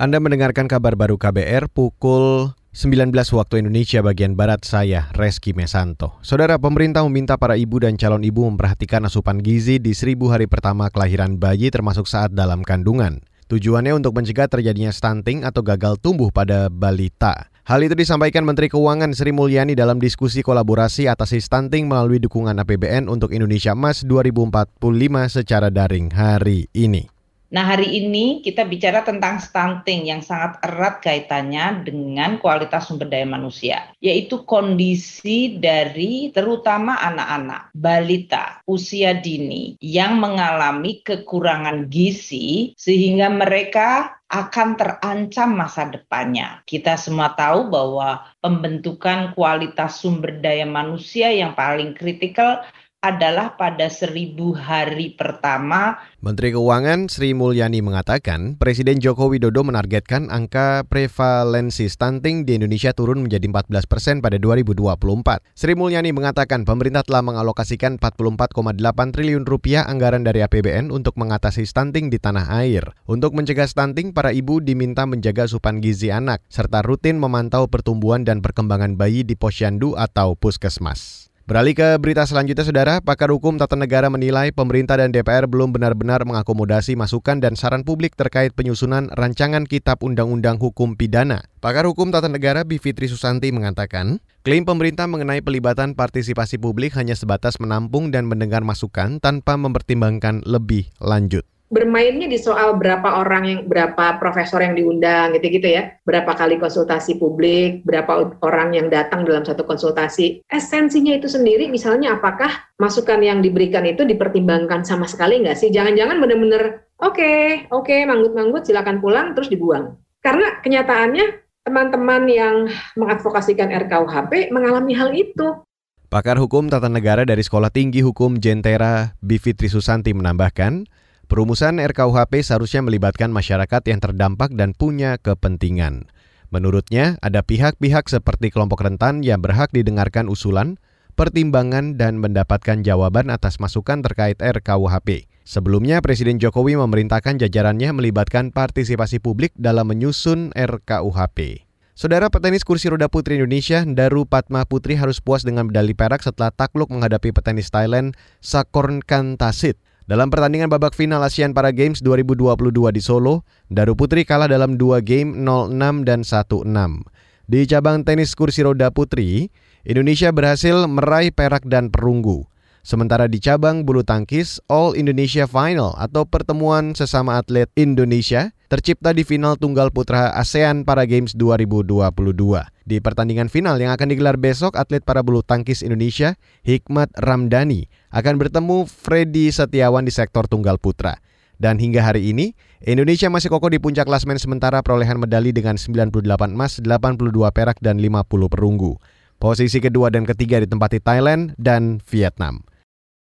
Anda mendengarkan kabar baru KBR pukul 19 waktu Indonesia bagian Barat saya, Reski Mesanto. Saudara pemerintah meminta para ibu dan calon ibu memperhatikan asupan gizi di seribu hari pertama kelahiran bayi termasuk saat dalam kandungan. Tujuannya untuk mencegah terjadinya stunting atau gagal tumbuh pada balita. Hal itu disampaikan Menteri Keuangan Sri Mulyani dalam diskusi kolaborasi atasi stunting melalui dukungan APBN untuk Indonesia Emas 2045 secara daring hari ini. Nah, hari ini kita bicara tentang stunting yang sangat erat kaitannya dengan kualitas sumber daya manusia, yaitu kondisi dari terutama anak-anak, balita, usia dini yang mengalami kekurangan gizi sehingga mereka akan terancam masa depannya. Kita semua tahu bahwa pembentukan kualitas sumber daya manusia yang paling kritikal adalah pada seribu hari pertama. Menteri Keuangan Sri Mulyani mengatakan, Presiden Joko Widodo menargetkan angka prevalensi stunting di Indonesia turun menjadi 14 persen pada 2024. Sri Mulyani mengatakan pemerintah telah mengalokasikan 44,8 triliun rupiah anggaran dari APBN untuk mengatasi stunting di tanah air. Untuk mencegah stunting, para ibu diminta menjaga asupan gizi anak, serta rutin memantau pertumbuhan dan perkembangan bayi di posyandu atau puskesmas. Beralih ke berita selanjutnya, Saudara. Pakar Hukum Tata Negara menilai pemerintah dan DPR belum benar-benar mengakomodasi masukan dan saran publik terkait penyusunan rancangan Kitab Undang-Undang Hukum Pidana. Pakar Hukum Tata Negara Bivitri Susanti mengatakan, klaim pemerintah mengenai pelibatan partisipasi publik hanya sebatas menampung dan mendengar masukan tanpa mempertimbangkan lebih lanjut bermainnya di soal berapa orang yang berapa profesor yang diundang gitu-gitu ya, berapa kali konsultasi publik, berapa orang yang datang dalam satu konsultasi. Esensinya itu sendiri misalnya apakah masukan yang diberikan itu dipertimbangkan sama sekali nggak sih? Jangan-jangan benar-benar oke, okay, oke, okay, manggut-manggut silakan pulang terus dibuang. Karena kenyataannya teman-teman yang mengadvokasikan RKUHP mengalami hal itu. Pakar Hukum Tata Negara dari Sekolah Tinggi Hukum Jentera Bivitri Susanti menambahkan, Perumusan RKUHP seharusnya melibatkan masyarakat yang terdampak dan punya kepentingan. Menurutnya, ada pihak-pihak seperti kelompok rentan yang berhak didengarkan usulan, pertimbangan, dan mendapatkan jawaban atas masukan terkait RKUHP. Sebelumnya, Presiden Jokowi memerintahkan jajarannya melibatkan partisipasi publik dalam menyusun RKUHP. Saudara petenis kursi roda putri Indonesia, Daru Patma Putri harus puas dengan medali perak setelah takluk menghadapi petenis Thailand, Sakorn Kantasit. Dalam pertandingan babak final ASEAN Para Games 2022 di Solo, Daru Putri kalah dalam dua game 0-6 dan 1-6. Di cabang tenis kursi roda putri, Indonesia berhasil meraih perak dan perunggu. Sementara di cabang bulu tangkis, All Indonesia Final atau pertemuan sesama atlet Indonesia tercipta di final tunggal putra ASEAN Para Games 2022. Di pertandingan final yang akan digelar besok, atlet para bulu tangkis Indonesia, Hikmat Ramdhani, akan bertemu Freddy Setiawan di sektor tunggal putra. Dan hingga hari ini, Indonesia masih kokoh di puncak klasmen sementara perolehan medali dengan 98 emas, 82 perak, dan 50 perunggu. Posisi kedua dan ketiga ditempati Thailand dan Vietnam.